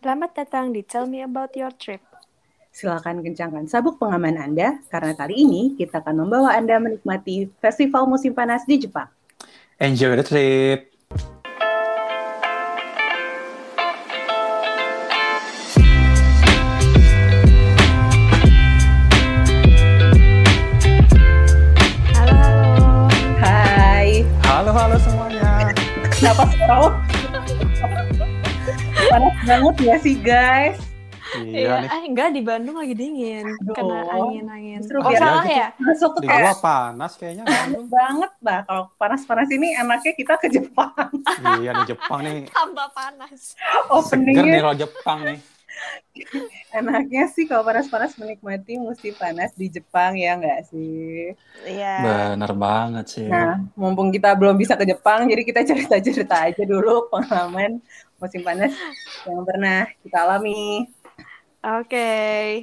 Selamat datang di Tell Me About Your Trip. Silakan kencangkan sabuk pengaman Anda, karena kali ini kita akan membawa Anda menikmati festival musim panas di Jepang. Enjoy the trip! Halo, halo. Hai, Halo, halo semuanya. kenapa panas banget ya sih guys? Iya nih, eh enggak di Bandung lagi dingin, Aduh. kena angin-angin. Oh biar salah gitu. ya? Masuk di kayak panas kayaknya. Bandung. banget bah. Kalau panas-panas ini enaknya kita ke Jepang. iya nih Jepang nih. Tambah panas. Seger nih Openingnya kalau Jepang nih. enaknya sih kalau panas-panas menikmati musim panas di Jepang ya nggak sih? Iya. Bener banget sih. Nah, mumpung kita belum bisa ke Jepang, jadi kita cerita-cerita aja dulu pengalaman musim panas yang pernah kita alami. Oke.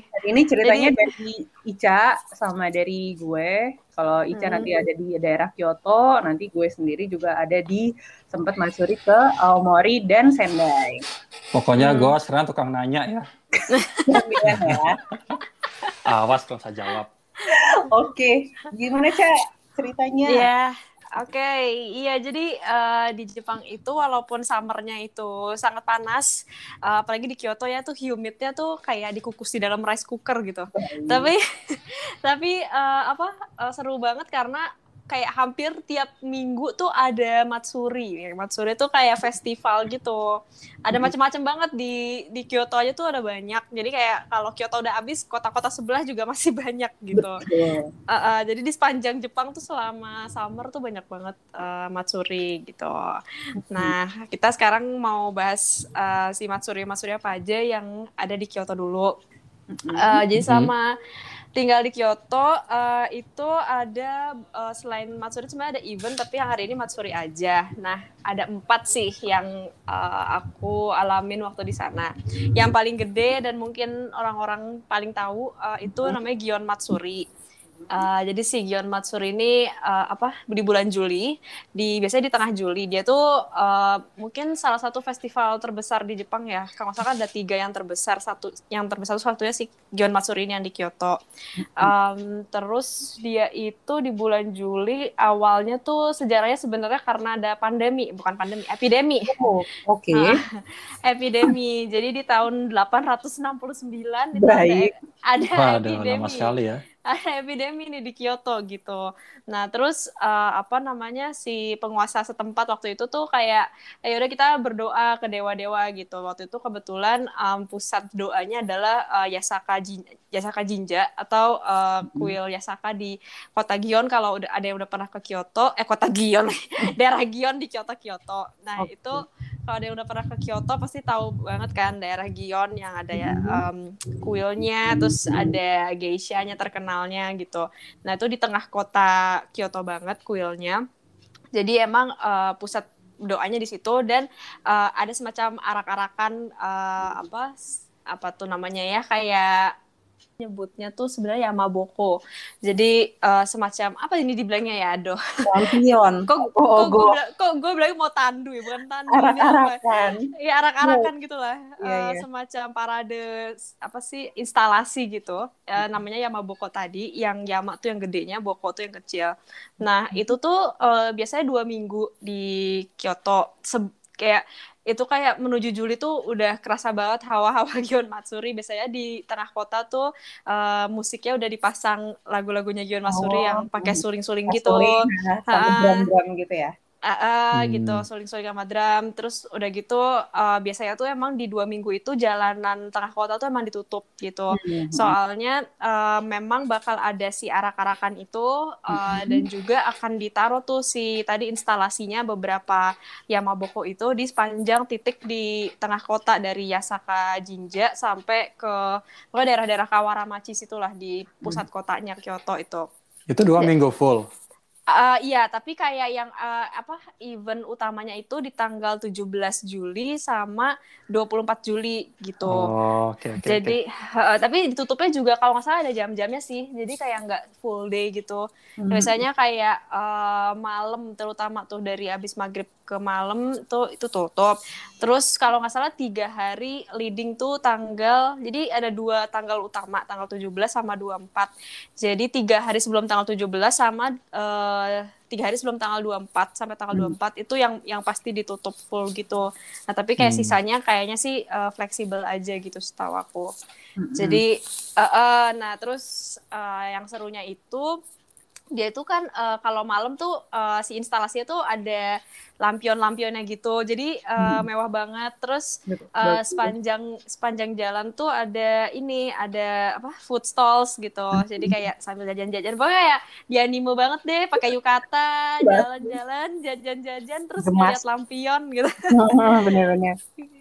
Hari ini ceritanya Jadi- dari Ica sama dari gue. Kalau Ica Hmm. nanti ada di daerah Kyoto, nanti gue sendiri juga ada di sempat mansuri ke Aomori dan Sendai. Pokoknya Hmm. gua sekarang tukang nanya ya. Ya. Awas kalau saya jawab. Oke, gimana Ca ceritanya? Iya. Oke, iya jadi eh, di Jepang itu walaupun summernya itu sangat panas, eh, apalagi di Kyoto ya tuh humidnya tuh kayak dikukus di dalam rice cooker gitu. tapi tapi eh, apa eh, seru banget karena kayak hampir tiap minggu tuh ada matsuri. Matsuri tuh kayak festival gitu. Ada Mhm. macam-macam banget di di Kyoto aja tuh ada banyak. Jadi kayak kalau Kyoto udah habis, kota-kota sebelah juga masih banyak gitu. Betul. Uh, uh, jadi di sepanjang Jepang tuh selama summer tuh banyak banget uh, matsuri gitu. Nah, kita sekarang mau bahas uh, si matsuri matsuri apa aja yang ada di Kyoto dulu. Uh, jadi selama tinggal di Kyoto uh, itu ada uh, selain matsuri sebenarnya ada event tapi yang hari ini matsuri aja. Nah, ada empat sih yang uh, aku alamin waktu di sana. Yang paling gede dan mungkin orang-orang paling tahu uh, itu namanya Gion Matsuri. Uh, jadi si Gion Matsuri ini uh, apa di bulan Juli, di biasanya di tengah Juli dia tuh uh, mungkin salah satu festival terbesar di Jepang ya. Kalau nggak salah ada tiga yang terbesar, satu yang terbesar itu satunya si Gion Matsuri ini yang di Kyoto. Um, terus dia itu di bulan Juli awalnya tuh sejarahnya sebenarnya karena ada pandemi, bukan pandemi, epidemi Oh, Oke, Ah, epidemi. Jadi di tahun 869 itu Baik. ada, ada Waduh, epidemi. lama sekali ya. Ada epidemi nih di Kyoto gitu. Nah, terus eh, apa namanya si penguasa setempat waktu itu tuh kayak ya udah kita berdoa ke dewa-dewa gitu. Waktu itu kebetulan em, pusat doanya adalah eh, Yasaka Jin Yasaka Jinja atau eh, kuil Yasaka di kota Gion kalau udah ada yang udah pernah ke Kyoto, eh kota Gion, daerah Gion di Kyoto Kyoto. Nah, Oke. itu kalau ada yang udah pernah ke Kyoto pasti tahu banget kan daerah Gion yang ada ya em, kuilnya, terus ada geishanya terkenalnya gitu. Nah itu di tengah kota Kyoto banget kuilnya. Jadi emang eh, pusat doanya di situ dan eh, ada semacam arak-arakan eh, apa apa tuh namanya ya kayak nyebutnya tuh sebenarnya Yamaboko. Jadi eh, semacam apa ini dibilangnya ya, aduh. Lampion. Kok Oh, kok gue kok gue bilang mau tandu ya, bukan tandu apa? Arak-arakan. Iya arak-arakan gitu lah, Iya, Eh, iya. semacam parade apa sih instalasi gitu, Eh, namanya Yamaboko tadi, yang Yama tuh yang gedenya, Boko tuh yang kecil. Nah itu tuh eh, biasanya dua minggu di Kyoto, Se- kayak itu kayak menuju Juli tuh udah kerasa banget hawa-hawa Gion Matsuri. Biasanya di tengah kota tuh eh, musiknya udah dipasang lagu-lagunya Gion Matsuri Oh, yang pakai suling-suling gitu. Suling, Ah. drum-drum gitu ya. Ah, Hmm. gitu suling-suling sama drum terus udah gitu eh, biasanya tuh emang di dua minggu itu jalanan tengah kota tuh emang ditutup gitu Mhm. soalnya eh, memang bakal ada si arak-arakan itu eh, dan juga akan ditaruh tuh si tadi instalasinya beberapa Yamaboko itu di sepanjang titik di tengah kota dari Yasaka Jinja sampai ke daerah-daerah Kawaramachi situlah di pusat kotanya Kyoto itu Itu dua Ya. minggu full. Uh, iya, tapi kayak yang uh, apa event utamanya itu di tanggal 17 Juli sama 24 Juli gitu. Oh, oke oke. Jadi oke. uh, tapi ditutupnya juga kalau nggak salah ada jam-jamnya sih. Jadi kayak nggak full day gitu. Hmm. Biasanya kayak uh, malam terutama tuh dari abis maghrib ke malam tuh itu tutup. Terus kalau nggak salah tiga hari leading tuh tanggal. Jadi ada dua tanggal utama tanggal 17 sama 24. Jadi tiga hari sebelum tanggal 17 sama uh, tiga hari sebelum tanggal 24 sampai tanggal Hmm. 24 itu yang yang pasti ditutup full gitu. Nah tapi kayak Hmm. sisanya kayaknya sih uh, fleksibel aja gitu setahu aku. Mm-mm. Jadi, eh, eh, nah terus eh, yang serunya itu dia itu kan eh, kalau malam tuh eh, si instalasinya tuh ada lampion-lampionnya gitu. Jadi eh, Hmm. mewah banget. Terus Betul. sepanjang sepanjang jalan tuh ada ini ada apa food stalls gitu. Jadi kayak sambil jajan-jajan. Pokoknya kayak di anime banget deh pakai yukata, jalan-jalan, jajan-jajan terus ngeliat lampion gitu Bener-bener.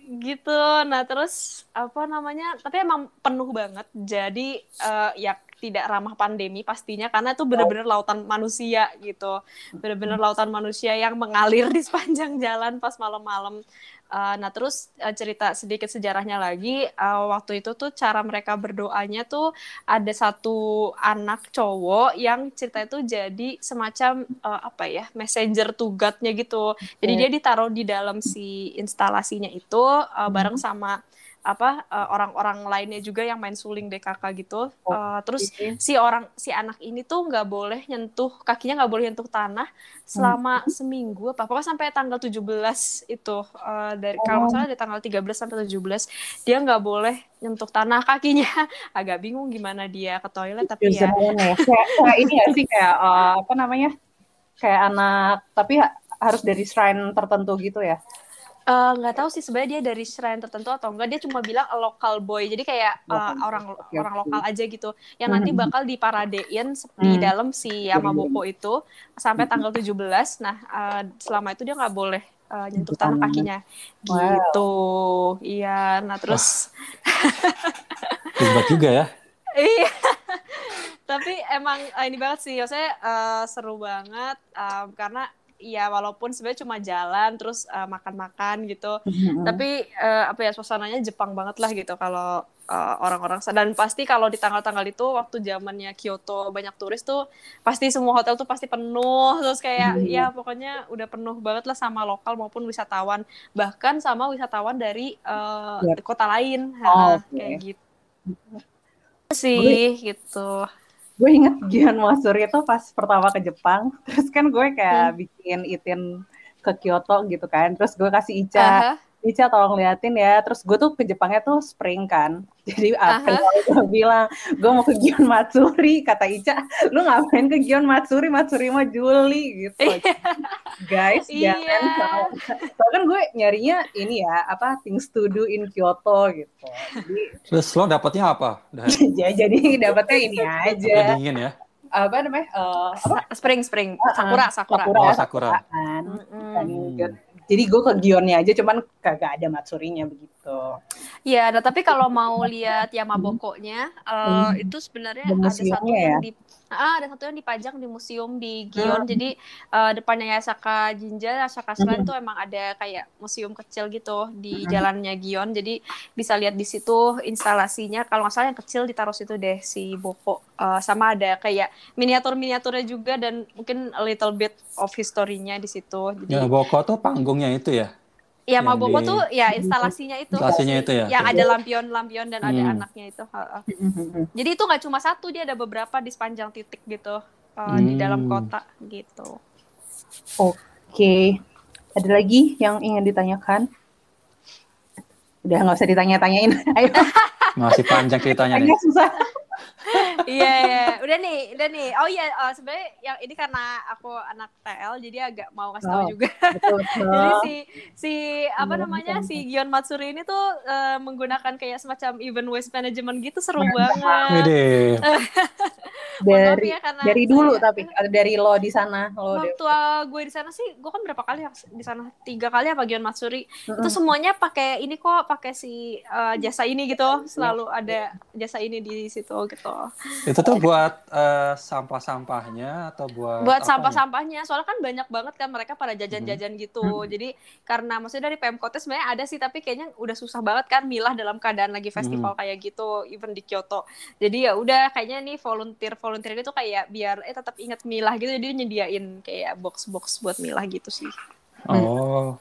gitu nah terus apa namanya tapi emang penuh banget jadi eh, ya tidak ramah pandemi pastinya karena itu bener-bener lautan manusia gitu. Bener-bener lautan manusia yang mengalir di sepanjang jalan pas malam-malam. Eh, nah terus eh, cerita sedikit sejarahnya lagi. Eh, waktu itu tuh cara mereka berdoanya tuh ada satu anak cowok yang cerita itu jadi semacam eh, apa ya messenger to God-nya gitu. Jadi dia ditaruh di dalam si instalasinya itu uh, bareng sama apa uh, orang-orang lainnya juga yang main suling DKK gitu. Uh, terus Oke. si orang si anak ini tuh nggak boleh nyentuh kakinya nggak boleh nyentuh tanah selama seminggu apa pokoknya sampai tanggal 17 itu uh, dari kalau nggak salah dari tanggal 13 sampai 17 dia nggak boleh nyentuh tanah kakinya agak bingung gimana dia ke toilet tapi ya Usernya ya. Kayak, kayak ini ya sih kayak eh, apa namanya? Kayak anak tapi ha- harus dari shrine tertentu gitu ya. Eh, nggak tahu sih sebenarnya dia dari shrine tertentu atau enggak. Dia cuma bilang a local boy. Jadi kayak boy, orang oke, orang lokal aja gitu. Yang nanti Hmm. bakal diparadein di Hmm. dalam si Yamaboko itu sampai tanggal 17 nah eh, selama itu dia nggak boleh eh, nyentuh tanah kakinya. Wow. gitu. Iya. Nah terus Ribet juga ya. Iya. Tapi emang ini banget sih, maksudnya eh, seru banget em, karena ya walaupun sebenarnya cuma jalan terus eh, makan-makan gitu, tapi eh, apa ya suasananya Jepang banget lah gitu kalau eh, orang-orang dan pasti kalau di tanggal-tanggal itu waktu zamannya Kyoto banyak turis tuh pasti semua hotel tuh pasti penuh. Terus kayak Hmm. ya pokoknya udah penuh banget lah sama lokal maupun wisatawan. Bahkan sama wisatawan dari eh, Ya. kota lain. Oh, Nah, oke. kayak gitu. Sih gitu gue inget Gion Masuri itu pas pertama ke Jepang, terus kan gue kayak bikin itin ke Kyoto gitu kan, terus gue kasih Ica, Aha. Ica tolong liatin ya, terus gue tuh ke Jepangnya tuh spring kan, jadi April gue bilang, gue mau ke Gion Matsuri, kata Ica, lu ngapain ke Gion Matsuri, Matsuri mah Juli gitu. Guys, Iya. jangan, soalnya kan gue nyarinya ini ya, apa, things to do in Kyoto gitu. Jadi, Terus lo dapetnya apa? Jadi dapetnya ini aja. dingin ya. apa namanya eh, apa spring spring sakura sakura, sakura, Oh, sakura. Kan, Hmm. Jadi gue ke Gionnya aja cuman kagak ada matsurinya begitu Iya, nah tapi kalau mau lihat Yamaboko-nya, eh, Hmm. itu sebenarnya Ada satu yang ya? di ah, ada satu yang dipajang di museum di Gion. Hmm. Jadi eh, depannya Yasaka Jinja, Yasaka Shrine Hmm. tuh emang ada kayak museum kecil gitu di Hmm. jalannya Gion. Jadi bisa lihat di situ instalasinya. Kalau nggak salah yang kecil ditaruh situ deh si Boko. Eh, sama ada kayak miniatur-miniaturnya juga dan mungkin a little bit of history-nya di situ. Jadi Ya, Boko tuh panggungnya itu ya. Ya, Yang Maboko di- tuh ya instalasinya itu. Instalasinya itu ya? Yang ada lampion-lampion dan ada anaknya itu. Jadi itu nggak cuma satu, dia ada beberapa di sepanjang titik gitu uh, di dalam kota gitu. oke ada lagi yang ingin ditanyakan udah nggak usah ditanya-tanyain ayo Masih panjang ceritanya nih. susah Iya, iya. udah nih, udah nih. Oh iya, uh, sebenarnya yang ini karena aku anak TL, jadi agak mau kasih tahu Oh. juga. betul Jadi betul si si apa namanya si Gion Matsuri ini tuh uh, menggunakan kayak semacam event waste management gitu seru banget. Dari ya, karena dari dulu saya- tapi atau dari lo di sana lo waktu gue di sana sih gue kan berapa kali di sana tiga kali apa Gion Matsuri itu semuanya pakai ini kok pakai si uh, jasa ini gitu selalu ada jasa ini di situ gitu Itu tuh buat eh, sampah-sampahnya atau buat buat sampah-sampahnya. Soalnya kan banyak banget kan mereka pada jajan-jajan gitu. Hmm. jadi karena maksudnya dari Pemkotnya sebenarnya ada sih tapi kayaknya udah susah banget kan milah dalam keadaan lagi festival kayak gitu even di Kyoto. Jadi ya udah kayaknya nih volunteer volunteer itu kayak biar eh tetap ingat milah gitu. Jadi dia nyediain kayak box box buat milah gitu sih. Oh,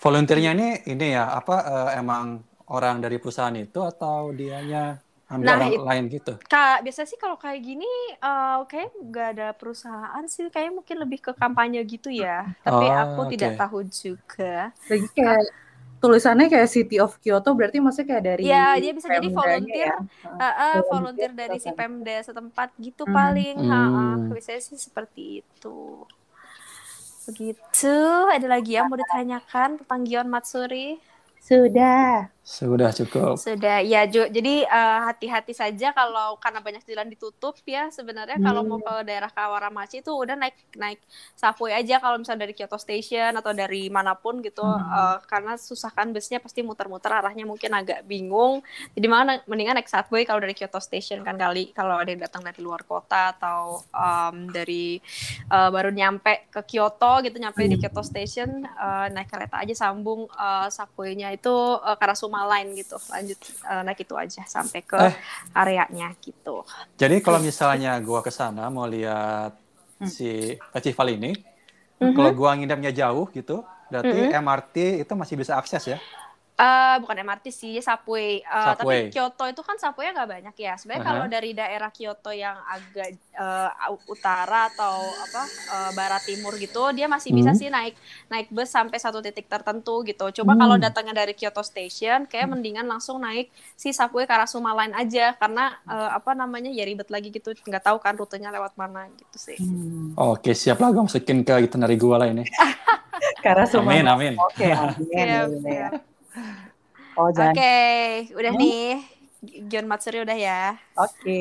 volunteernya ini ini ya apa eh, emang orang dari perusahaan itu atau dianya ambil Nah, orang it- lain gitu? Kak, biasanya sih kalau kayak gini, eh kayak nggak ada perusahaan sih, kayak mungkin lebih ke kampanye gitu ya. Tapi Oh, aku tidak oke. tahu juga. lagi kayak tulisannya kayak City of Kyoto berarti maksudnya kayak dari Ya, dia bisa jadi Pemdanya volunteer, ya. Eh, eh, Volunteer dari si. Pemda setempat gitu Hmm. paling. Hmm. biasanya sih seperti itu. Begitu. Ada lagi yang mau ditanyakan tentang Gion Matsuri? sudah Sudah cukup. Sudah, ya Jo. Jadi eh, hati-hati saja kalau karena banyak jalan ditutup ya. Sebenarnya kalau mau ke daerah Kawaramachi itu udah naik naik subway aja kalau misalnya dari Kyoto Station atau dari mana pun gitu. Eh, karena susah kan busnya pasti muter-muter arahnya mungkin agak bingung. Jadi mana mendingan naik subway kalau dari Kyoto Station kan kali kalau ada yang datang dari luar kota atau em, dari eh, baru nyampe ke Kyoto gitu nyampe di Kyoto Station eh, naik kereta aja sambung eh, subway-nya itu eh, Karasuma Line gitu lanjut eh, naik itu aja sampai ke Eh. areanya gitu Jadi kalau misalnya gua ke sana mau lihat Hmm. si festival ini, Mhm. kalau gua ngidamnya jauh gitu, berarti MRT itu masih bisa akses ya? Eh, bukan MRT sih subway, Eh, Subway. tapi Kyoto itu kan subway nggak banyak ya sebenarnya Aha. kalau dari daerah Kyoto yang agak eh, au- utara atau apa eh, barat timur gitu dia masih bisa Hmm. sih naik naik bus sampai satu titik tertentu gitu coba Hmm. kalau datangnya dari Kyoto Station kayak mendingan langsung naik si subway Karasuma Line aja karena eh, apa namanya ya ribet lagi gitu nggak tahu kan rutenya lewat mana gitu sih Hmm. Oke, siap lah gua masukin ke itinerary gua lah ini. karena semua Amin, amin. oke amin, Siap, amin, siap. Oh Oke, udah Hmm. nih. Gion Matsuri udah ya. oke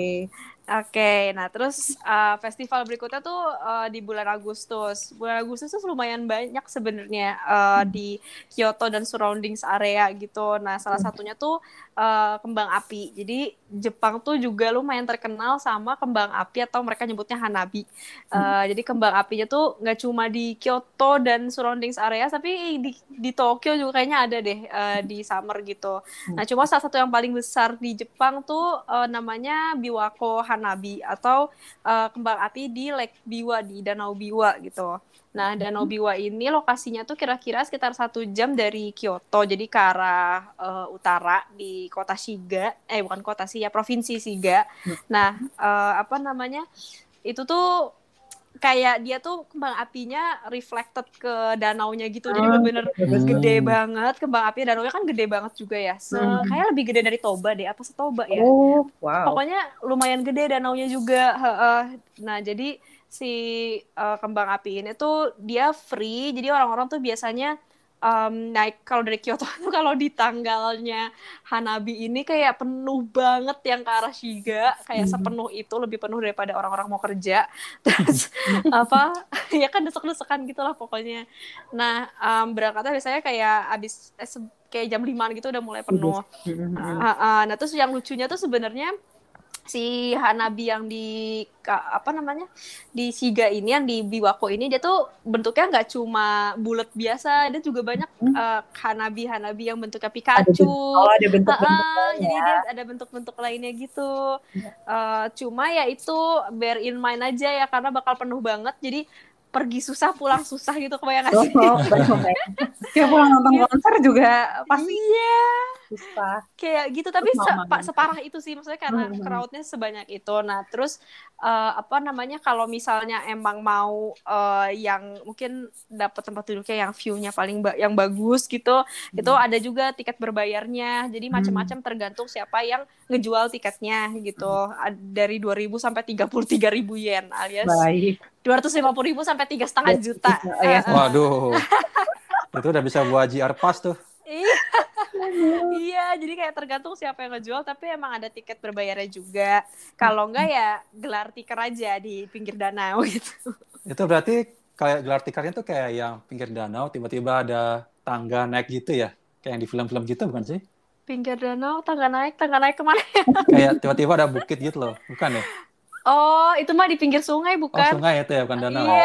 Oke, nah terus uh, festival berikutnya tuh uh, di bulan Agustus. Bulan Agustus tuh lumayan banyak sebenarnya uh, di Kyoto dan surroundings area gitu. Nah, salah satunya tuh uh, kembang api. Jadi Jepang tuh juga lumayan terkenal sama kembang api atau mereka nyebutnya hanabi. Uh, Jadi kembang apinya tuh nggak cuma di Kyoto dan surroundings area, tapi di di Tokyo juga kayaknya ada deh uh, di summer gitu. Nah, cuma salah satu yang paling besar di Jepang tuh uh, namanya Biwako Hanabi atau uh, kembang api di Lake Biwa di Danau Biwa gitu. Nah, Danau Biwa ini lokasinya tuh kira-kira sekitar satu jam dari Kyoto, jadi ke arah uh, utara di kota Shiga, eh bukan kota sih ya provinsi Shiga. Nah, uh, apa namanya? Itu tuh kayak dia tuh kembang apinya reflected ke danaunya gitu, jadi Oh, bener-bener Hmm. gede banget kembang api danaunya kan gede banget juga ya se Hmm. kayak lebih gede dari Toba deh apa setoba ya oh wow pokoknya lumayan gede danaunya juga heeh. nah jadi si eh, kembang api ini tuh dia free jadi orang-orang tuh biasanya em, naik kalau dari Kyoto tuh kalau di tanggalnya Hanabi ini kayak penuh banget yang ke arah Shiga kayak Hmm. sepenuh itu lebih penuh daripada orang-orang mau kerja terus apa ya kan desek-desekan gitu lah pokoknya nah em, berangkatnya biasanya kayak abis eh, kayak jam 5 gitu udah mulai penuh hmm. Ah, ah. nah terus yang lucunya tuh sebenarnya si Hanabi yang di apa namanya di Shiga ini yang di Biwako ini dia tuh bentuknya nggak cuma bulat biasa dia juga banyak Hmm. eh, Hanabi Hanabi yang bentuknya ada Pikachu bentuk, oh ada bentuk Ah, ah, jadi dia ada bentuk-bentuk lainnya gitu. Eh, cuma ya itu bear in mind aja ya karena bakal penuh banget. Jadi pergi susah pulang susah gitu kebayang gak Oh, sih? Kayak pulang nonton konser juga pasti Iya. Susah. kayak gitu tapi se- pa- separah itu sih maksudnya karena Hmm. crowdnya sebanyak itu nah terus eh, apa namanya kalau misalnya emang mau eh, yang mungkin dapat tempat duduknya yang view-nya paling ba- yang bagus gitu itu ada juga tiket berbayarnya jadi macam-macam tergantung siapa yang ngejual tiketnya gitu Ad- dari 2000 sampai 33.000 yen alias Baik. 250.000 sampai tiga setengah juta iya. Eh, eh. Waduh. itu udah bisa buat GR Pass tuh. Iya. Iya, jadi kayak tergantung siapa yang ngejual, tapi emang ada tiket berbayarnya juga. Kalau enggak ya gelar tikar aja di pinggir danau gitu. Itu berarti kayak gelar tikarnya tuh kayak yang pinggir danau, tiba-tiba ada tangga naik gitu ya? Kayak yang di film-film gitu bukan sih? Pinggir danau, tangga naik, tangga naik ke mana? kayak tiba-tiba ada bukit gitu loh, bukan ya? Oh, itu mah di pinggir sungai Oh, bukan? sungai itu ya, bukan danau. Iya.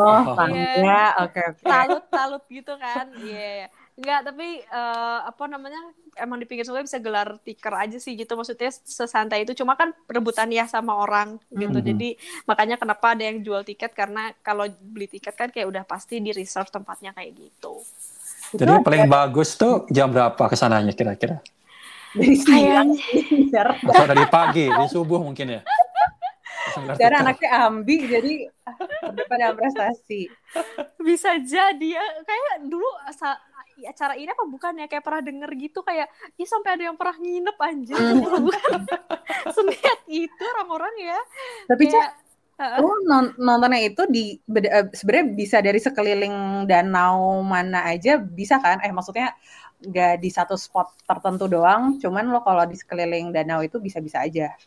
Oh, Oh. tangga. Oke, oke. Talut-talut gitu kan. Iya. Enggak, tapi eh, apa namanya? Emang di pinggir sungai bisa gelar tikar aja sih gitu. Maksudnya sesantai itu. Cuma kan rebutan ya sama orang gitu. Mhm. Jadi makanya kenapa ada yang jual tiket karena kalau beli tiket kan kayak udah pasti di reserve tempatnya kayak gitu. Jadi paling bagus tuh jam berapa ke sananya kira-kira? Dari siang. Atau dari pagi, dari subuh mungkin ya? Tikar. anaknya ambi, jadi daripada prestasi. Bisa jadi ya. Kayak dulu asa- acara ini apa bukan ya kayak pernah denger gitu kayak ya sampai ada yang pernah nginep anjir Ternyata bukan seniat itu orang-orang ya Tapi Cak, kayak Heeh. lu non- nontonnya itu di eh, sebenarnya bisa dari sekeliling danau mana aja bisa kan? Eh maksudnya nggak di satu spot tertentu doang, cuman lo kalau di sekeliling danau itu bisa-bisa aja.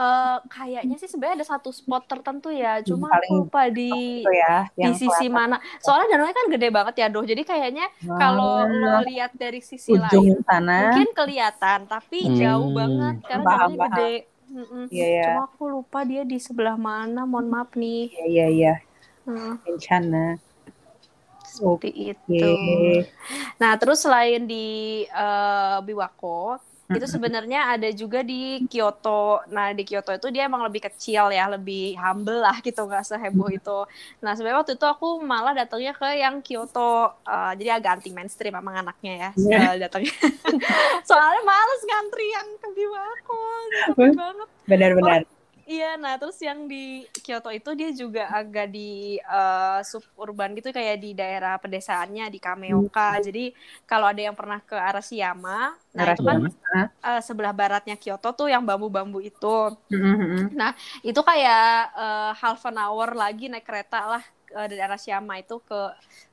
Eh, kayaknya sih sebenarnya ada satu spot tertentu ya, cuma paling aku lupa di Itu ya, di sisi mana. Soalnya danaunya kan gede banget ya, Doh. Jadi kayaknya kalau lo lihat dari sisi lain ujung sana, mungkin kelihatan, tapi Hmm. jauh banget karena danaunya gede. Mm-mm. Iya, iya. Cuma aku lupa dia di sebelah mana. Mohon maaf nih. iya iya iya, Hmm, bencana. seperti itu. Oke. Nah, terus selain di eh, Biwako, itu sebenarnya ada juga di Kyoto. Nah, di Kyoto itu dia emang lebih kecil ya, lebih humble lah gitu, nggak seheboh itu. Nah, sebenarnya waktu itu aku malah datangnya ke yang Kyoto, eh, jadi agak anti mainstream emang anaknya ya, Iya. eh, datangnya. Soalnya males ngantri yang ke Biwako, capek banget. Benar-benar. Iya, nah terus yang di Kyoto itu dia juga agak di eh, suburban gitu kayak di daerah pedesaannya di Kameoka. Hmm. Jadi kalau ada yang pernah ke Arashiyama, nah itu kan eh, sebelah baratnya Kyoto tuh yang bambu-bambu itu. Mhm, mhm. Itu kayak eh, half an hour lagi naik kereta lah eh, dari Arashiyama itu ke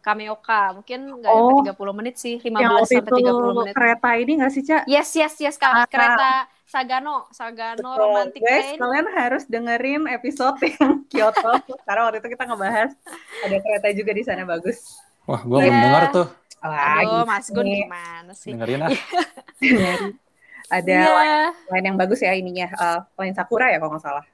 Kameoka. Mungkin nggak Oh. nyampe 30 menit sih, 15 Yang waktu sampai itu 30 menit. kereta ini nggak sih, Cak? Yes, yes, yes, Kak. Ah. Kereta Sagano, Sagano Betul. Romantic Guys, Train. kalian harus dengerin episode yang Kyoto. Karena waktu itu kita ngebahas ada kereta juga di sana bagus. Wah, gue Iya. belum dengar tuh. Aduh, Lagi Mas Gun gimana sih? Dengerin ah. ada Iya. lain yang bagus ya ininya. Eh, lain Sakura ya kalau nggak salah.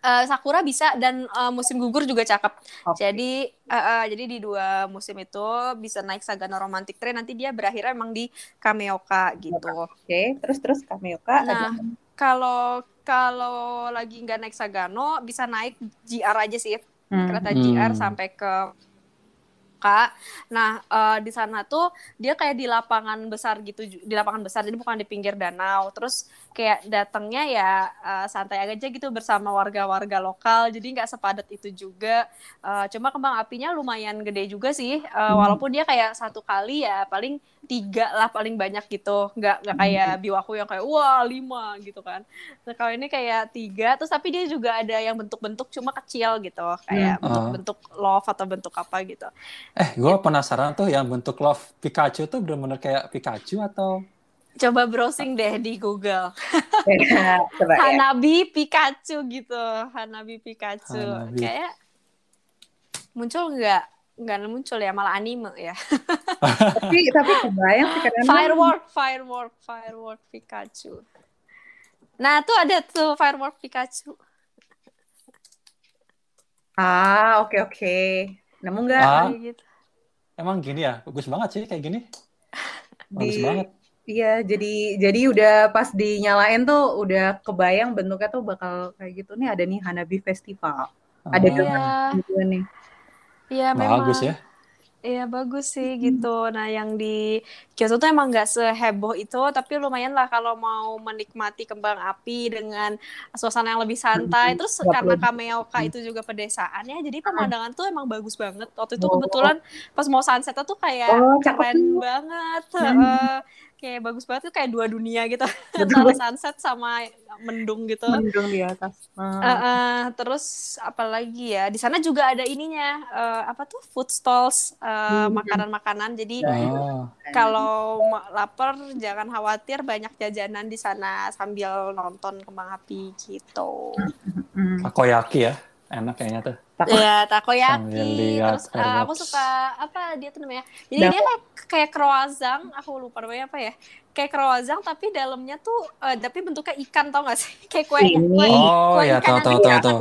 Eh, Sakura bisa dan eh, musim gugur juga cakep. Oke. Jadi eh, eh, jadi di dua musim itu bisa naik Sagano Romantic Train nanti dia berakhir emang di Kameoka gitu. Oke, terus terus Kameoka Nah, ada kalau kalau lagi nggak naik Sagano bisa naik GR aja sih Hmm. kereta Hmm. GR sampai ke Kak. Nah, eh, di sana tuh dia kayak di lapangan besar gitu, di lapangan besar, jadi bukan di pinggir danau. Terus kayak datangnya ya eh, santai aja gitu bersama warga-warga lokal, jadi nggak sepadat itu juga. Eh, cuma kembang apinya lumayan gede juga sih, eh, walaupun dia kayak satu kali ya paling tiga lah paling banyak gitu, nggak nggak kayak biwaku yang kayak wah lima gitu kan. Nah, kalau ini kayak tiga, terus tapi dia juga ada yang bentuk-bentuk cuma kecil gitu, kayak Hmm. bentuk-bentuk love atau bentuk apa gitu. Eh, gue penasaran tuh yang bentuk love Pikachu tuh bener-bener kayak Pikachu atau Coba browsing deh di Google. Coba ya. Hanabi Pikachu gitu. Hanabi Pikachu. Hanabi. Kayak muncul nggak? Nggak muncul ya, malah anime ya. Tapi tapi kebayang sih kadang Firework, firework, firework Pikachu. Nah, tuh ada tuh firework Pikachu. Ah, oke oke. Nemu nggak? Ah. Gitu. emang gini ya? Bagus banget sih kayak gini. Bagus Di- banget. Iya, jadi jadi udah pas dinyalain tuh udah kebayang bentuknya tuh bakal kayak gitu nih ada nih Hanabi Festival. Ada Ah, juga Iya, juga nih. Iya memang. bagus ya. Iya bagus sih gitu. Nah yang di Kyoto tuh emang nggak seheboh itu, tapi lumayan lah kalau mau menikmati kembang api dengan suasana yang lebih santai. Terus karena Kameoka itu juga pedesaan ya, jadi pemandangan tuh emang bagus banget. Waktu itu Oh. kebetulan pas mau sunset tuh kayak Oh, keren banget. Hmm. Kayak bagus banget. Tuh kayak dua dunia gitu. Antara sunset sama mendung gitu. Mendung di atas. Uh, uh, terus apalagi ya? Di sana juga ada ininya uh, apa tuh? Food stalls uh, Hmm. makanan-makanan. Jadi Oh, kalau lapar jangan khawatir banyak jajanan di sana sambil nonton kembang api gitu. Hmm. takoyaki ya. Enak kayaknya tuh. Takut. Ya takoyaki terus uh, aku suka apa dia tuh namanya? Jadi Dak- dia kayak kayak croissant aku lupa namanya apa ya. Kayak croissant tapi dalamnya tuh uh, tapi bentuknya ikan tau gak sih? Kayak kue kue, Oh kue ya, ikan yang tahu di- tahu tahu.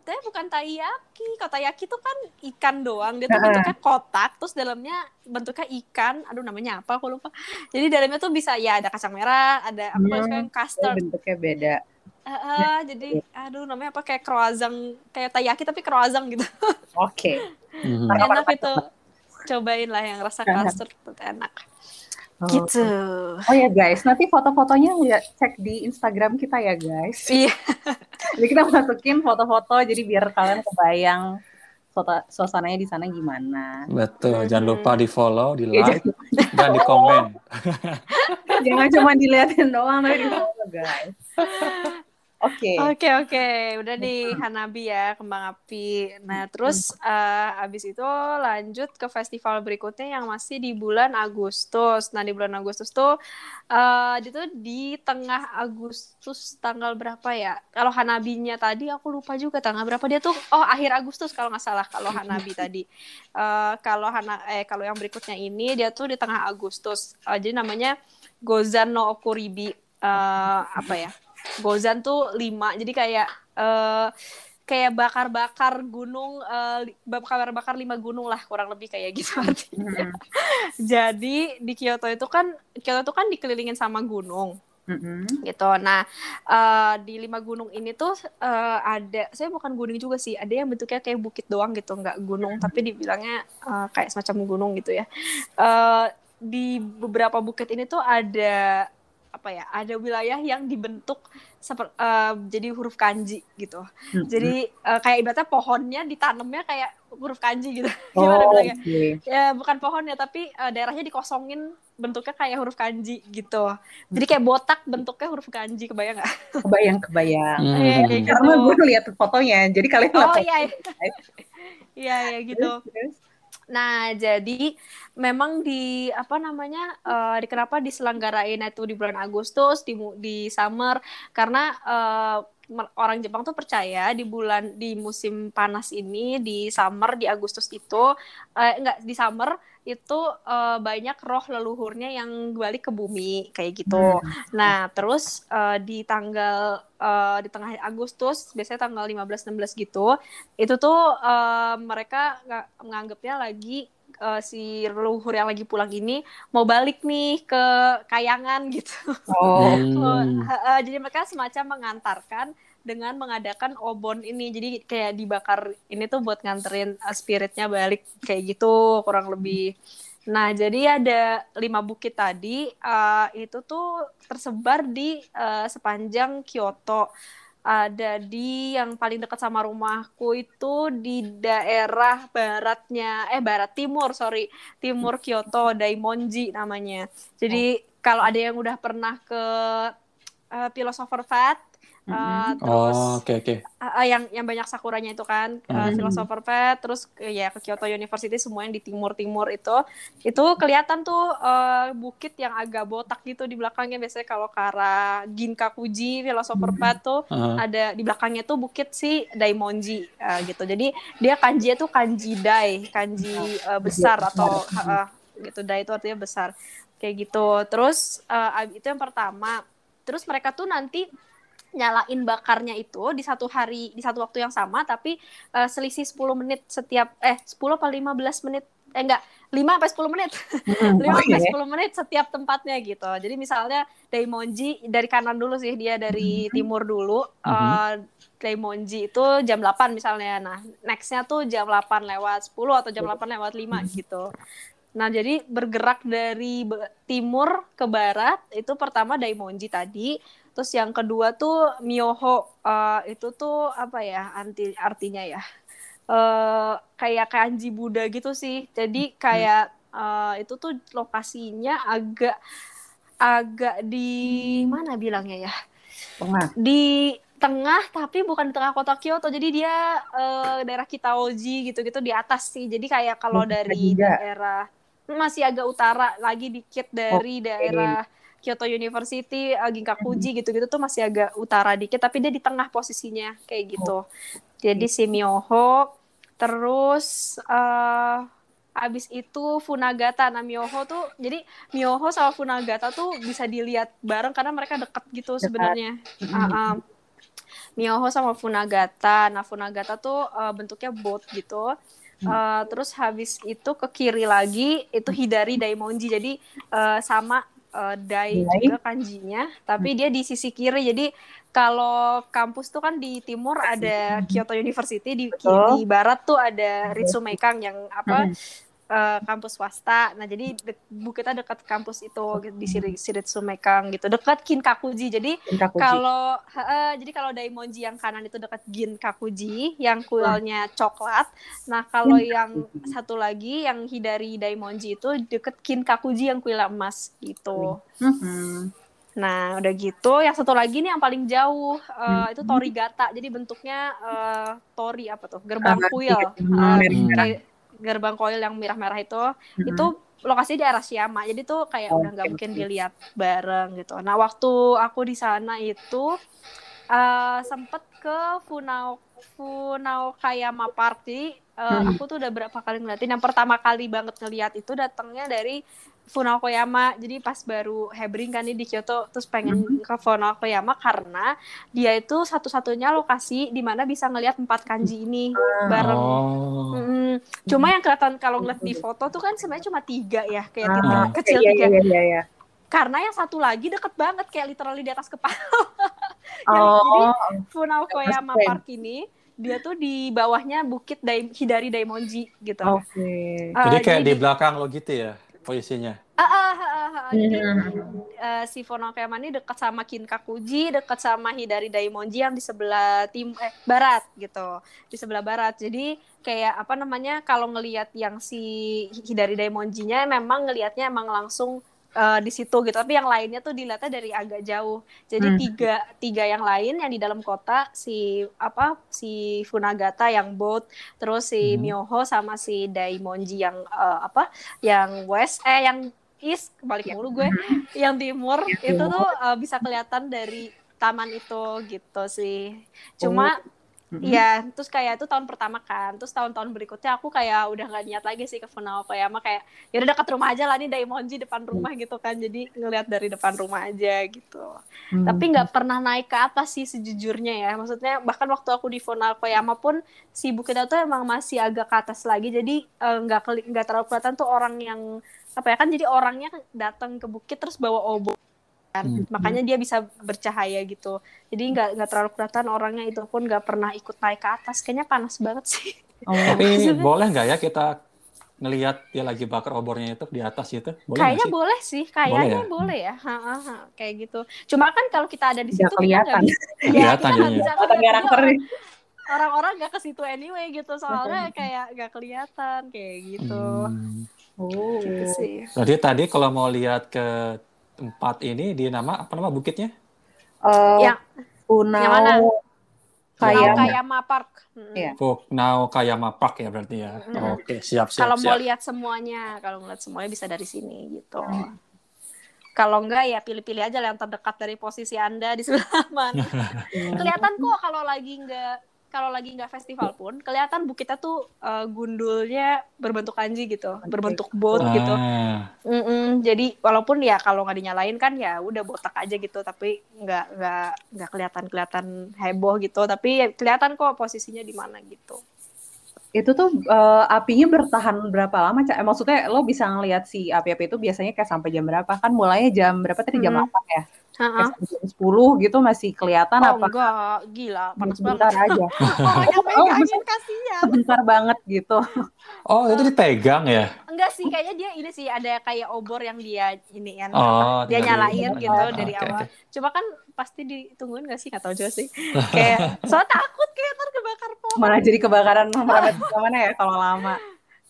tapi bukan taiyaki. Kalau taiyaki tuh kan ikan doang. Dia tuh bentuknya kotak terus dalamnya bentuknya ikan. Aduh namanya apa? Aku lupa. Jadi dalamnya tuh bisa ya ada kacang merah ada apa Hmm. suka yang custard. bentuknya beda. Eh, eh, jadi aduh namanya apa kayak croissant kayak taiyaki tapi croissant gitu Oke. Mhm. enak itu cobain lah yang rasa custard itu enak Oh. gitu Oh ya guys, nanti foto-fotonya lihat cek di Instagram kita ya guys. iya Jadi kita masukin foto-foto jadi biar kalian kebayang foto suasananya di sana gimana. Betul, jangan lupa di follow, di Iya, like, dan di komen. Jangan cuma diliatin doang tapi di foto guys. Oke. Oke oke, udah nih Hanabi ya kembang api. Nah terus eh, abis itu lanjut ke festival berikutnya yang masih di bulan Agustus. Nah di bulan Agustus tuh eh itu di tengah Agustus tanggal berapa ya? Kalau Hanabinya tadi aku lupa juga tanggal berapa dia tuh. Oh akhir Agustus kalau nggak salah kalau Hanabi tadi. Eh kalau Hana eh kalau yang berikutnya ini dia tuh di tengah Agustus. Eh, jadi namanya Gozan no Okuribi. Eh, apa ya? Gozan tuh lima jadi kayak eh kayak bakar-bakar gunung eh, li- bakar-bakar lima gunung lah kurang lebih kayak gitu artinya. Mm-mm. Jadi di Kyoto itu kan Kyoto itu kan dikelilingin sama gunung Mm-mm. gitu. Nah eh, di lima gunung ini tuh eh, ada saya bukan gunung juga sih ada yang bentuknya kayak bukit doang gitu nggak gunung tapi dibilangnya eh, kayak semacam gunung gitu ya. Eh, di beberapa bukit ini tuh ada apa ya ada wilayah yang dibentuk seper- eh, jadi huruf kanji gitu. Mm-mm. Jadi eh, kayak ibaratnya pohonnya ditanamnya kayak huruf kanji gitu. Oh, Gimana bilangnya? oke. Ya bukan pohonnya tapi eh, daerahnya dikosongin bentuknya kayak huruf kanji gitu. Jadi kayak botak bentuknya huruf kanji kebayang nggak? Kebayang, kebayang. Iya, Hmm. kayak gitu. Karena gue lihat fotonya, jadi kalian Oh iya, iya. iya iya gitu. Nah jadi memang di apa namanya di kenapa diselenggarain itu di bulan Agustus di di summer? Karena mer- orang Jepang tuh percaya di bulan di musim panas ini di summer di Agustus itu eh, enggak di summer itu eh, banyak roh leluhurnya yang balik ke bumi kayak gitu. Nah, terus eh, di tanggal eh, di tengah Agustus, biasanya tanggal 15 16 gitu, itu tuh eh, mereka nggak menganggapnya lagi eh, si leluhur yang lagi pulang ini mau balik nih ke kayangan gitu. Oh. Eh, eh, jadi mereka semacam mengantarkan dengan mengadakan obon ini. Jadi kayak dibakar ini tuh buat nganterin eh, spiritnya balik kayak gitu kurang lebih. Nah, jadi ada lima bukit tadi eh, itu tuh tersebar di eh, sepanjang Kyoto. Ada di yang paling dekat sama rumahku itu di daerah baratnya, eh barat timur, sorry, timur Kyoto, Daimonji namanya. Jadi kalau ada yang udah pernah ke eh, Philosopher Fat, eh, Mhm. terus Oh, oke oke. Ah, ah, yang yang banyak sakuranya itu kan uh, Mhm. Philosopher Pet terus ke- ya ke Kyoto University semua yang di timur timur itu itu kelihatan tuh uh, bukit yang agak botak gitu di belakangnya biasanya kalau ke arah Ginkakuji Philosopher Pet tuh Heeh. ada di belakangnya tuh bukit si Daimonji uh, gitu jadi dia kanji tuh kanji dai kanji uh, besar atau uh, uh, gitu dai itu artinya besar kayak gitu terus uh, itu yang pertama terus mereka tuh nanti nyalain bakarnya itu di satu hari di satu waktu yang sama tapi eh, selisih 10 menit setiap eh 10 apa 15 menit eh enggak 5 sampai 10 menit 5 sampai Oke. 10 menit setiap tempatnya gitu. Jadi misalnya Daimonji dari kanan dulu sih dia dari timur dulu. eh, Daimonji itu jam 8 misalnya. Nah, nextnya tuh jam 8 lewat 10 atau jam 8 lewat 5 gitu. Nah, jadi bergerak dari timur ke barat itu pertama Daimonji tadi, terus yang kedua tuh Myoho Eh, itu tuh apa ya anti artinya ya? eh kayak kanji Buddha gitu sih. Jadi kayak eh, itu tuh lokasinya agak agak di mana bilangnya ya? Tengah. Di tengah tapi bukan di tengah kota Kyoto. Jadi dia eh, daerah Kitaoji gitu-gitu di atas sih. Jadi kayak kalau dari juga. daerah masih agak utara lagi dikit dari Oke. daerah Kyoto University, eh, Ginkakuji gitu-gitu tuh masih agak utara dikit tapi dia di tengah posisinya kayak gitu. Jadi si Myoho terus eh abis itu Funagata nah Myoho tuh jadi Myoho sama Funagata tuh bisa dilihat bareng karena mereka deket gitu sebenarnya. Ah, ah. Myoho sama Funagata. Nah, Funagata tuh eh, bentuknya boat gitu. Eh, terus habis itu ke kiri lagi itu Hidari Daimonji. Jadi eh, sama eh, Dai Dai. juga kanjinya, tapi dia di sisi kiri. Jadi kalau kampus tuh kan di timur ada Kyoto University, di, Betul. di barat tuh ada Ritsumeikan yang apa Hmm. Eh, kampus swasta. Nah, jadi de- bukitnya dekat kampus itu di Siri- Ritsumeikan gitu, dekat Kinkakuji. Jadi Kinkakuji. kalau heeh, jadi kalau Daimonji yang kanan itu dekat Ginkakuji, yang kuilnya coklat. Nah, kalau yang satu lagi yang Hidari Daimonji itu deket Kinkakuji yang kuilnya emas gitu. Mhm. Nah, udah gitu, yang satu lagi nih yang paling jauh eh, Hmm. itu Torigata. Jadi bentuknya eh, tori apa tuh? Gerbang Ah, kuil. merah-merah. kayak gerbang kuil yang merah-merah itu. Mhm. Itu lokasinya di Arashiyama. Jadi tuh kayak udah nggak mungkin dilihat bareng gitu. Nah, waktu aku di sana itu eh sempet ke Funao Funaokayama Park. Jadi eh, Hmm. aku tuh udah berapa kali ngeliatin. Yang pertama kali banget ngeliat itu datangnya dari Funakoyama. Jadi pas baru hebring kan nih di Kyoto, terus pengen ke Funakoyama karena dia itu satu-satunya lokasi di mana bisa ngelihat empat kanji ini bareng. Oh. Mm-mm. Cuma yang kelihatan kalau ngeliat di foto tuh kan sebenarnya cuma tiga ya, kayak Ah, titik kecil iya, tiga. iya, iya, iya. Karena yang satu lagi deket banget, kayak literally di atas kepala. Yang- Oh, Jadi Funakoyama. Park ini dia tuh di bawahnya Bukit Dai- Hidari Daimonji gitu. oke. Eh, Jadi kayak di di- belakang lo gitu ya posisinya. Ah, ah, ah, ah, ah. Jadi Mhm. eh, si Funakoyama ini dekat sama Kinkakuji, dekat sama Hidari Daimonji yang di sebelah tim eh barat gitu. Di sebelah barat. Jadi kayak apa namanya kalau ngelihat yang si Hidari Daimonjinya memang ngelihatnya emang langsung eh, di situ gitu. Tapi yang lainnya tuh dilihatnya dari agak jauh. Jadi Hmm. tiga tiga yang lain yang di dalam kota si apa si Funagata yang boat, terus si Hmm. Myoho sama si Daimonji yang eh, apa yang west eh yang east kebalik mulu gue yang timur Yang itu tuh uh, bisa kelihatan dari taman itu gitu sih. Cuma Mhm. ya terus kayak itu tahun pertama kan. Terus tahun-tahun berikutnya aku kayak udah nggak niat lagi sih ke Funakoyama kayak ya udah dekat rumah aja lah nih Daimonji depan rumah gitu kan. Jadi ngelihat dari depan rumah aja gitu. Hmm. Tapi nggak pernah naik ke atas sih sejujurnya ya. Maksudnya bahkan waktu aku di Funakoyama pun si bukitnya tuh emang masih agak ke atas lagi. Jadi eh, nggak keli- nggak terlalu kelihatan tuh orang yang apa ya kan jadi orangnya datang ke bukit terus bawa obor. Hmm. Makanya dia bisa bercahaya gitu. Jadi nggak nggak terlalu kelihatan orangnya itu pun nggak pernah ikut naik ke atas. Kayaknya panas banget sih. Oh, Tapi boleh nggak ya kita ngelihat dia lagi bakar obornya itu di atas gitu? Boleh Kayaknya sih? boleh sih, kayaknya ya? boleh ya. Ha, ha, ha, kayak gitu. Cuma kan kalau kita ada di situ kelihatan. Ya, Kelihatan kita bisa Jadi nih. orang-orang nggak ke situ anyway gitu soalnya kayak nggak kelihatan kayak gitu. Hmm. Oh. Gitu sih. Berarti tadi kalau mau lihat ke tempat ini di nama apa nama bukitnya? Eh, Yang Funau yang mana? Kayama. Kayama Park. Iya. Fuknao Kayama Park ya berarti ya. Mm. Oke, siap siap Kalau mau lihat semuanya, kalau ngeliat semuanya bisa dari sini gitu. Kalau enggak ya pilih-pilih aja lah yang terdekat dari posisi Anda di sebelah mana. kelihatan kok kalau lagi nggak kalau lagi nggak festival pun kelihatan bukitnya tuh eh, gundulnya berbentuk kanji gitu, berbentuk boat gitu. Ah, Mm-mm, jadi walaupun ya kalau nggak dinyalain kan ya udah botak aja gitu, tapi nggak nggak nggak kelihatan kelihatan heboh gitu, tapi ya kelihatan kok posisinya di mana gitu. Itu tuh eh, apinya bertahan berapa lama, Cak? Eh, maksudnya lo bisa ngelihat si api-api itu biasanya kayak sampai jam berapa? Kan mulainya jam berapa tadi? Jam Hmm. 8 ya? Sampai jam 10 gitu masih kelihatan Oh apa? enggak, gila, panas Sebentar banget. aja. Yang Oh, megangin kasihan. Sebentar banget gitu. Oh, itu dipegang ya? Enggak sih, kayaknya dia ini sih ada kayak obor yang dia ini kan. Oh, dia nyalain gitu Oh, dari oke, awal. oke. Cuma kan pasti ditungguin gak sih? Gak tahu juga sih. kayak soalnya takut kayak ntar kebakar pohon. Malah jadi kebakaran merambat ke mana ya kalau lama.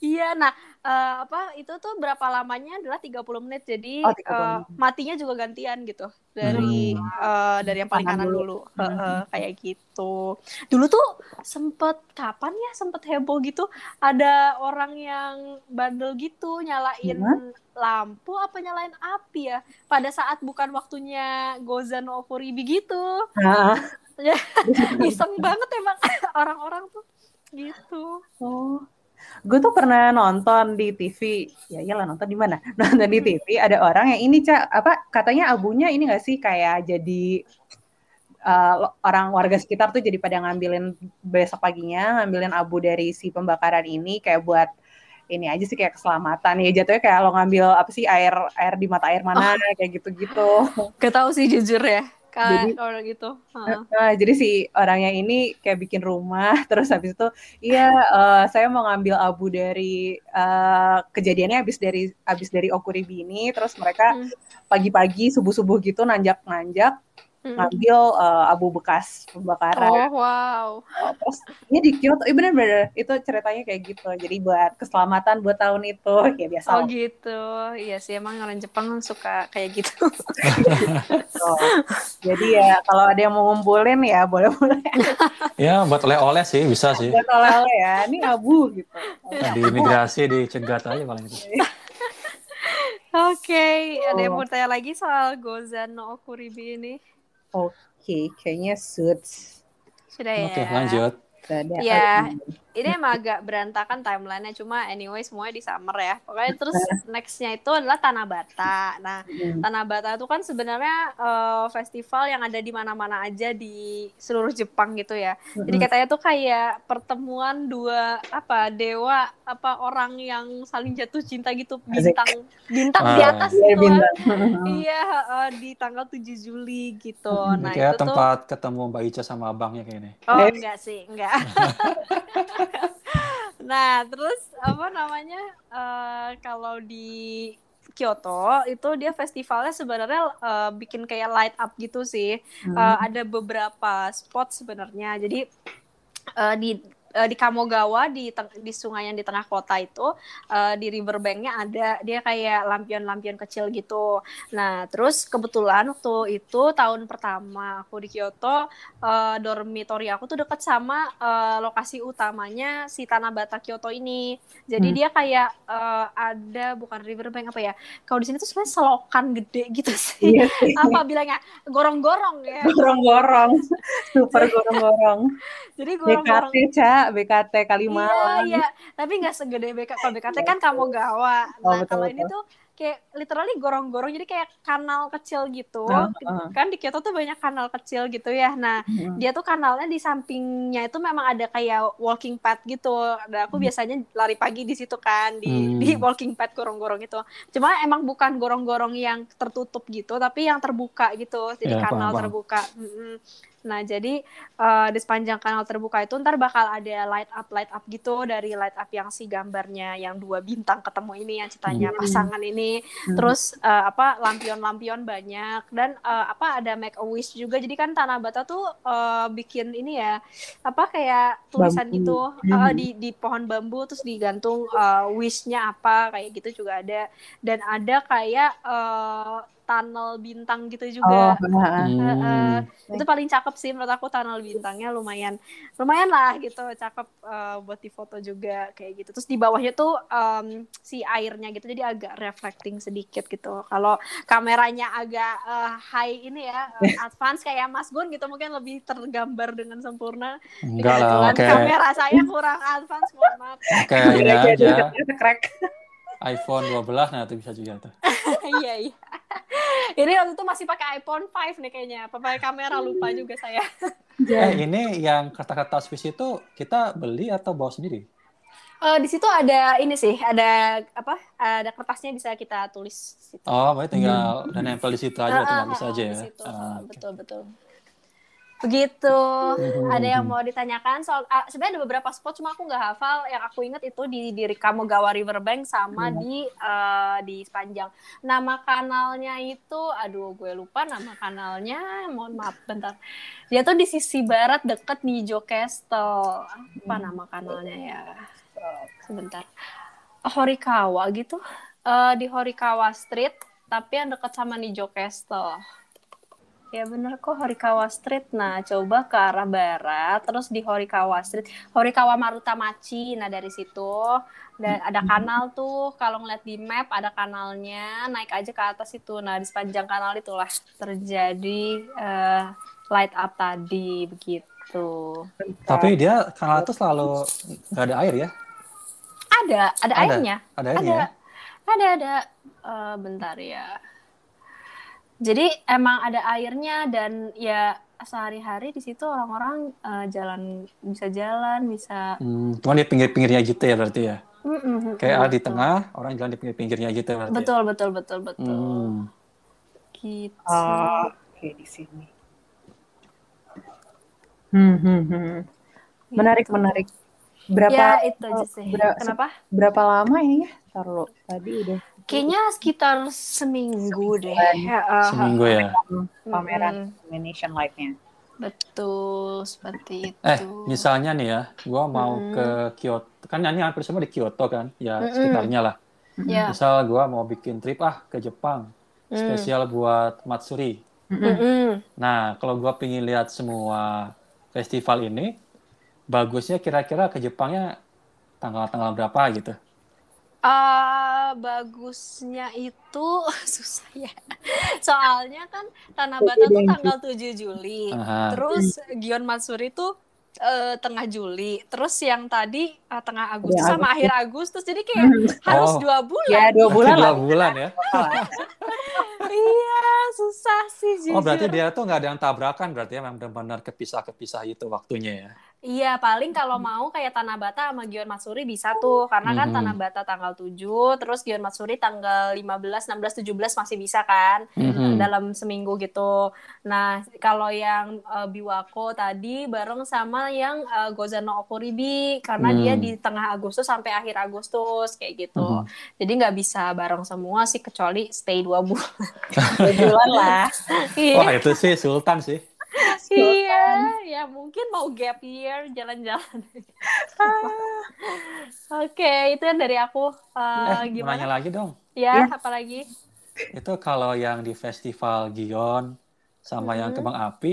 Iya, nah eh, apa itu tuh berapa lamanya adalah 30 menit. Jadi Oh, 30 eh, menit. matinya juga gantian gitu. Dari eh, dari yang paling Kanan kanan dulu. dulu. Heeh, kayak gitu. Dulu tuh sempet kapan ya sempet heboh gitu ada orang yang bandel gitu nyalain Gimana? lampu apa nyalain api ya pada saat bukan waktunya Gozan no Okuribi gitu. Nah, Iseng banget emang orang-orang tuh gitu. oh. Gue tuh pernah nonton di TV, ya iyalah nonton di mana? Nonton di TV ada orang yang ini cak apa katanya abunya ini gak sih kayak jadi lo- orang warga sekitar tuh jadi pada ngambilin besok paginya ngambilin abu dari si pembakaran ini kayak buat ini aja sih kayak keselamatan ya jatuhnya kayak lo ngambil apa sih air air di mata air mana kayak gitu-gitu. Gak tahu sih jujur ya. Jadi- Kalau kalau gitu. Heeh. Nah, jadi si orangnya ini kayak bikin rumah, terus habis itu, iya eh, saya mau ngambil abu dari eh, kejadiannya habis dari habis dari Okuribi ini, terus mereka Hmm. pagi-pagi subuh-subuh gitu nanjak-nanjak Mm. ngambil eh, abu bekas pembakaran. Oh wow. Oh, terus ini di Kyoto, iya bener-bener itu ceritanya kayak gitu. Jadi buat keselamatan buat tahun itu, ya biasa. Oh gitu. Iya sih emang orang Jepang suka kayak gitu. gitu. Jadi ya kalau ada yang mau ngumpulin ya boleh-boleh Ya, buat oleh-oleh sih bisa sih. buat oleh-oleh ya. Ini abu gitu. Nah, di imigrasi dicegat aja paling itu. Oke, ada yang Oh. mau tanya lagi soal Gozan no Okuribi ini? Oke, kayaknya suits. Sudah ya. Oke, lanjut. Ada. Iya. Ini emang agak berantakan timelinenya, cuma anyway semuanya di summer ya. Pokoknya terus nextnya itu adalah Tanabata. Nah, Hmm. Tanabata itu kan sebenarnya eh, festival yang ada di mana-mana aja di seluruh Jepang gitu ya. Jadi Mm-mm. katanya tuh kayak pertemuan dua apa dewa apa orang yang saling jatuh cinta gitu bintang bintang di Ah. atas Iya, gitu kan. bintang. Iya, eh, di tanggal 7 Juli gitu. Hmm, Nah, kayak itu tuh tempat ketemu Mbak Ica sama abangnya kayaknya. Oh, Eh. enggak sih, enggak. nah, terus apa namanya? eh, kalau di Kyoto itu dia festivalnya sebenarnya eh, bikin kayak light up gitu sih. Hmm. Eh, ada beberapa spot sebenarnya. Jadi eh, di eh, di Kamogawa di di sungai yang di tengah kota itu eh, di riverbanknya ada dia kayak lampion-lampion kecil gitu. Nah terus kebetulan waktu itu tahun pertama aku di Kyoto eh, dormitory aku tuh deket sama eh, lokasi utamanya si Tanabata Kyoto ini. Jadi Hmm. dia kayak eh, ada bukan riverbank apa ya? Kalau di sini tuh sebenarnya selokan gede gitu sih. Iya sih. apa bilangnya gorong-gorong ya. Gorong-gorong. Super gorong-gorong. Jadi gorong-gorong BKT. BKT Kalimalang. Iya, iya. Tapi nggak segede BK. Kalau BKT kan Kamogawa. Oh, Nah, betul, kalau ini tuh kayak literally gorong-gorong. Jadi kayak kanal kecil gitu. Ah, ah. Kan di Kyoto tuh banyak kanal kecil gitu ya. Nah, Hmm. dia tuh kanalnya di sampingnya itu memang ada kayak walking path gitu. Dan aku Hmm. biasanya lari pagi di situ kan di Hmm. di walking path gorong-gorong itu. Cuma emang bukan gorong-gorong yang tertutup gitu, tapi yang terbuka gitu. Jadi Ya, kanal paham, terbuka. Mm-mm. Nah, jadi eh, di sepanjang kanal terbuka itu ntar bakal ada light up light up gitu dari light up yang si gambarnya yang dua bintang ketemu ini yang ceritanya Hmm. pasangan ini Hmm. terus eh, apa lampion-lampion banyak dan eh, apa ada make a wish juga jadi kan Tanabata tuh eh, bikin ini ya apa kayak tulisan Bambu. gitu Mhm. eh, di di pohon bambu terus digantung eh, wishnya apa kayak gitu juga ada dan ada kayak eh, tunnel bintang gitu Oh, juga nah, Heeh. Hmm. itu paling cakep sih menurut aku tunnel bintangnya lumayan lumayan lah gitu cakep eh, buat difoto juga kayak gitu terus di bawahnya tuh em, si airnya gitu jadi agak reflecting sedikit gitu kalau kameranya agak eh, high ini ya eh, advance kayak Mas Gun gitu mungkin lebih tergambar dengan sempurna Enggak lah, oke. kamera saya kurang advance mohon maaf Kayak ini Lagi ada aja. iPhone 12 nah itu bisa juga tuh. iya iya ini waktu itu masih pakai iPhone 5 nih kayaknya apa pakai kamera lupa juga saya Eh ini yang kata-kata auspisi itu kita beli atau bawa sendiri? Eh, di situ ada ini sih, ada apa? Ada kertasnya bisa kita tulis. Situ. Oh, berarti tinggal udah nempel di situ aja, tinggal ah, bisa ah, aja di ya. situ. Oke. betul betul. Begitu. Mhm. Ada yang mau ditanyakan soal ah, sebenarnya ada beberapa spot cuma aku nggak hafal. Yang aku inget itu di di Kamogawa Riverbank sama Hmm. di eh, di sepanjang. Nama kanalnya itu, aduh gue lupa nama kanalnya. Mohon maaf bentar. Dia tuh di sisi barat deket Nijo Castle. Apa Hmm. nama kanalnya ya? Sebentar. Horikawa gitu. Eh, di Horikawa Street, tapi yang dekat sama Nijo Castle. Ya bener kok Horikawa Street. Nah, coba ke arah barat, terus di Horikawa Street, Horikawa Marutamachi. Nah, dari situ da- ada kanal tuh. Kalau ngeliat di map ada kanalnya, naik aja ke atas itu. Nah, di sepanjang kanal itulah terjadi eh, light up tadi begitu. Tapi dia kanal itu selalu nggak ada air ya? Ada, ada, Ada? airnya. Ada airnya ya? Ada, ada. Eh, bentar ya. Jadi emang ada airnya dan ya sehari-hari di situ orang-orang eh, jalan bisa jalan bisa Hmm, cuma di pinggir-pinggirnya gitu ya berarti ya? Mm-mm, Kayak betul. di tengah, orang jalan di pinggir-pinggirnya gitu berarti ya? betul betul betul betul Hmm. gitu Oh, oke di sini. Hmm, hmm, hmm. Menarik, menarik. Berapa ya itu aja sih ber- kenapa berapa lama ini ya? Taruh tadi udah kayaknya sekitar seminggu deh. Ya, eh, Seminggu ya? pameran Mm-mm. illumination light-nya. betul seperti itu Eh, misalnya nih ya, gua mau Mm. ke Kyoto, kan ini hampir semua di Kyoto kan, ya Mm-mm. sekitarnya lah. ya Misal gua mau bikin trip ah ke Jepang, Mm. spesial buat Matsuri. Mm-mm. Mm-mm. Nah, kalau gua pengen lihat semua festival ini, bagusnya kira-kira ke Jepangnya tanggal-tanggal berapa gitu? Ah, bagusnya itu susah ya. Soalnya kan Tanabata tuh tanggal 7 Juli. Aha. Terus Gion Matsuri tuh eh, tengah Juli. Terus yang tadi eh, tengah Agustus Ya, sama akhir Agustus. Jadi kayak harus Oh. dua bulan. Ya dua bulan dua bulan ya? iya, susah sih jujur. Oh, berarti dia tuh nggak ada yang tabrakan, berarti ya memang benar-benar kepisah-kepisah itu waktunya ya? Iya, paling kalau mau kayak Tanabata sama Gion Matsuri bisa tuh. Karena kan Mhm. Tanabata tanggal 7, terus Gion Matsuri tanggal 15, 16, 17 masih bisa kan. Mhm. dalam seminggu gitu. Nah, kalau yang uh, Biwako tadi bareng sama yang uh, Gozano Okuribi karena Hmm. dia di tengah Agustus sampai akhir Agustus kayak gitu. Mhm. Jadi nggak bisa bareng semua sih kecuali stay dua bulan. Dua bulan lah. Wah, itu sih Sultan sih. Iya, ya mungkin mau gap year jalan-jalan. Oke, itu yang dari aku. Uh, Eh, mau gimana? nanya lagi dong. Ya, Ya. apalagi? Itu kalau yang di festival Gion sama yang Mhm. Kembang Api,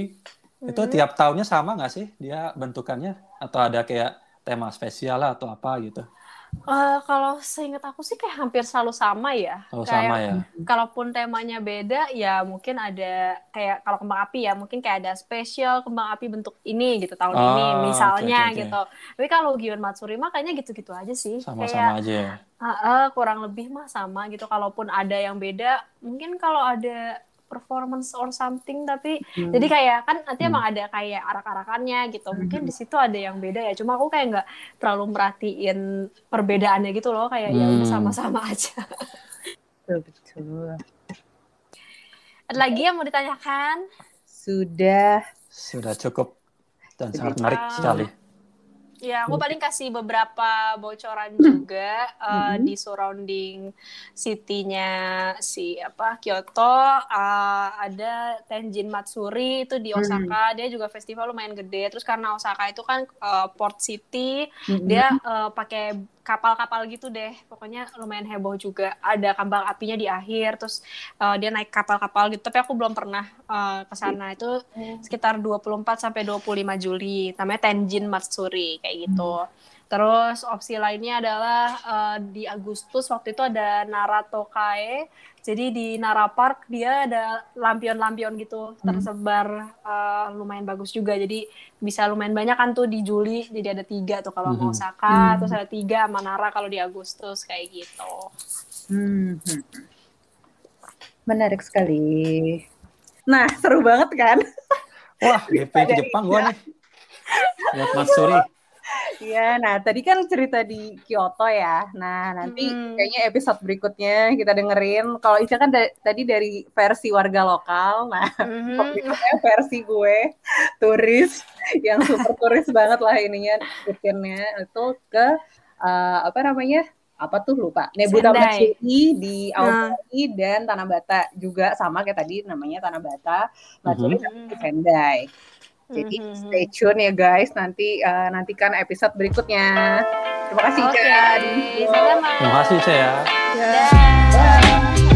itu Mhm. tiap tahunnya sama nggak sih dia bentukannya? Atau ada kayak tema spesial lah atau apa gitu? Eh, kalau seingat aku sih kayak hampir selalu sama ya. Kalau Kayak sama ya? kalaupun temanya beda ya mungkin ada kayak kalau kembang api ya mungkin kayak ada spesial kembang api bentuk ini gitu tahun Oh, ini misalnya oke, oke. gitu tapi kalau Gion Matsuri mah kayaknya gitu-gitu aja sih kayak Sama-sama aja ya? ah, ah, kurang lebih mah sama gitu kalaupun ada yang beda mungkin kalau ada performance or something tapi Hmm. jadi kayak kan nanti Hmm. emang ada kayak arak-arakannya gitu mungkin di situ ada yang beda ya cuma aku kayak nggak terlalu merhatiin perbedaannya gitu loh kayak ya udah Hmm. sama-sama aja Betul, betul. ada lagi yang mau ditanyakan Sudah. Sudah cukup dan Sudah. sangat menarik sekali. Ya, aku paling kasih beberapa bocoran juga uh, Mhm. di surrounding city-nya si apa Kyoto. Uh, ada Tenjin Matsuri itu di Mhm. Osaka. Dia juga festival lumayan gede. Terus karena Osaka itu kan uh, port city, Mm-mm. dia uh, pakai kapal-kapal gitu deh. Pokoknya lumayan heboh juga. Ada kambang apinya di akhir. Terus uh, dia naik kapal-kapal gitu. Tapi aku belum pernah uh, ke sana. Itu sekitar 24 sampai 25 Juli. Namanya Tenjin Matsuri kayak gitu. Terus opsi lainnya adalah eh, di Agustus waktu itu ada Nara Tokae. Jadi di Nara Park dia ada lampion-lampion gitu tersebar eh, lumayan bagus juga. Jadi bisa lumayan banyak kan tuh di Juli. Jadi ada tiga tuh kalau mau Mhm. Osaka, Hmm. terus ada tiga sama Nara kalau di Agustus kayak gitu. Hmm. Menarik sekali. Nah, seru banget kan? Wah, DP ke Jepang gua nih. Lihat Matsuri. Iya, nah tadi kan cerita di Kyoto ya. Nah, nanti Mm-mm. kayaknya episode berikutnya kita dengerin. Kalau Ica kan da- tadi dari versi warga lokal. Nah, berikutnya versi gue turis yang super turis banget lah ininya ikutinnya itu ke eh, apa namanya? Apa tuh lupa. Nebuta. Matsuri di Aomori dan Tanabata juga sama kayak tadi namanya Tanabata, Matsuri Mhm. tapi di Sendai. Jadi Mhm. stay tune ya guys. Nanti uh, nantikan episode berikutnya. Terima kasih Oke, Ica. sama-sama. Terima kasih, Ica ya. Dah. Bye.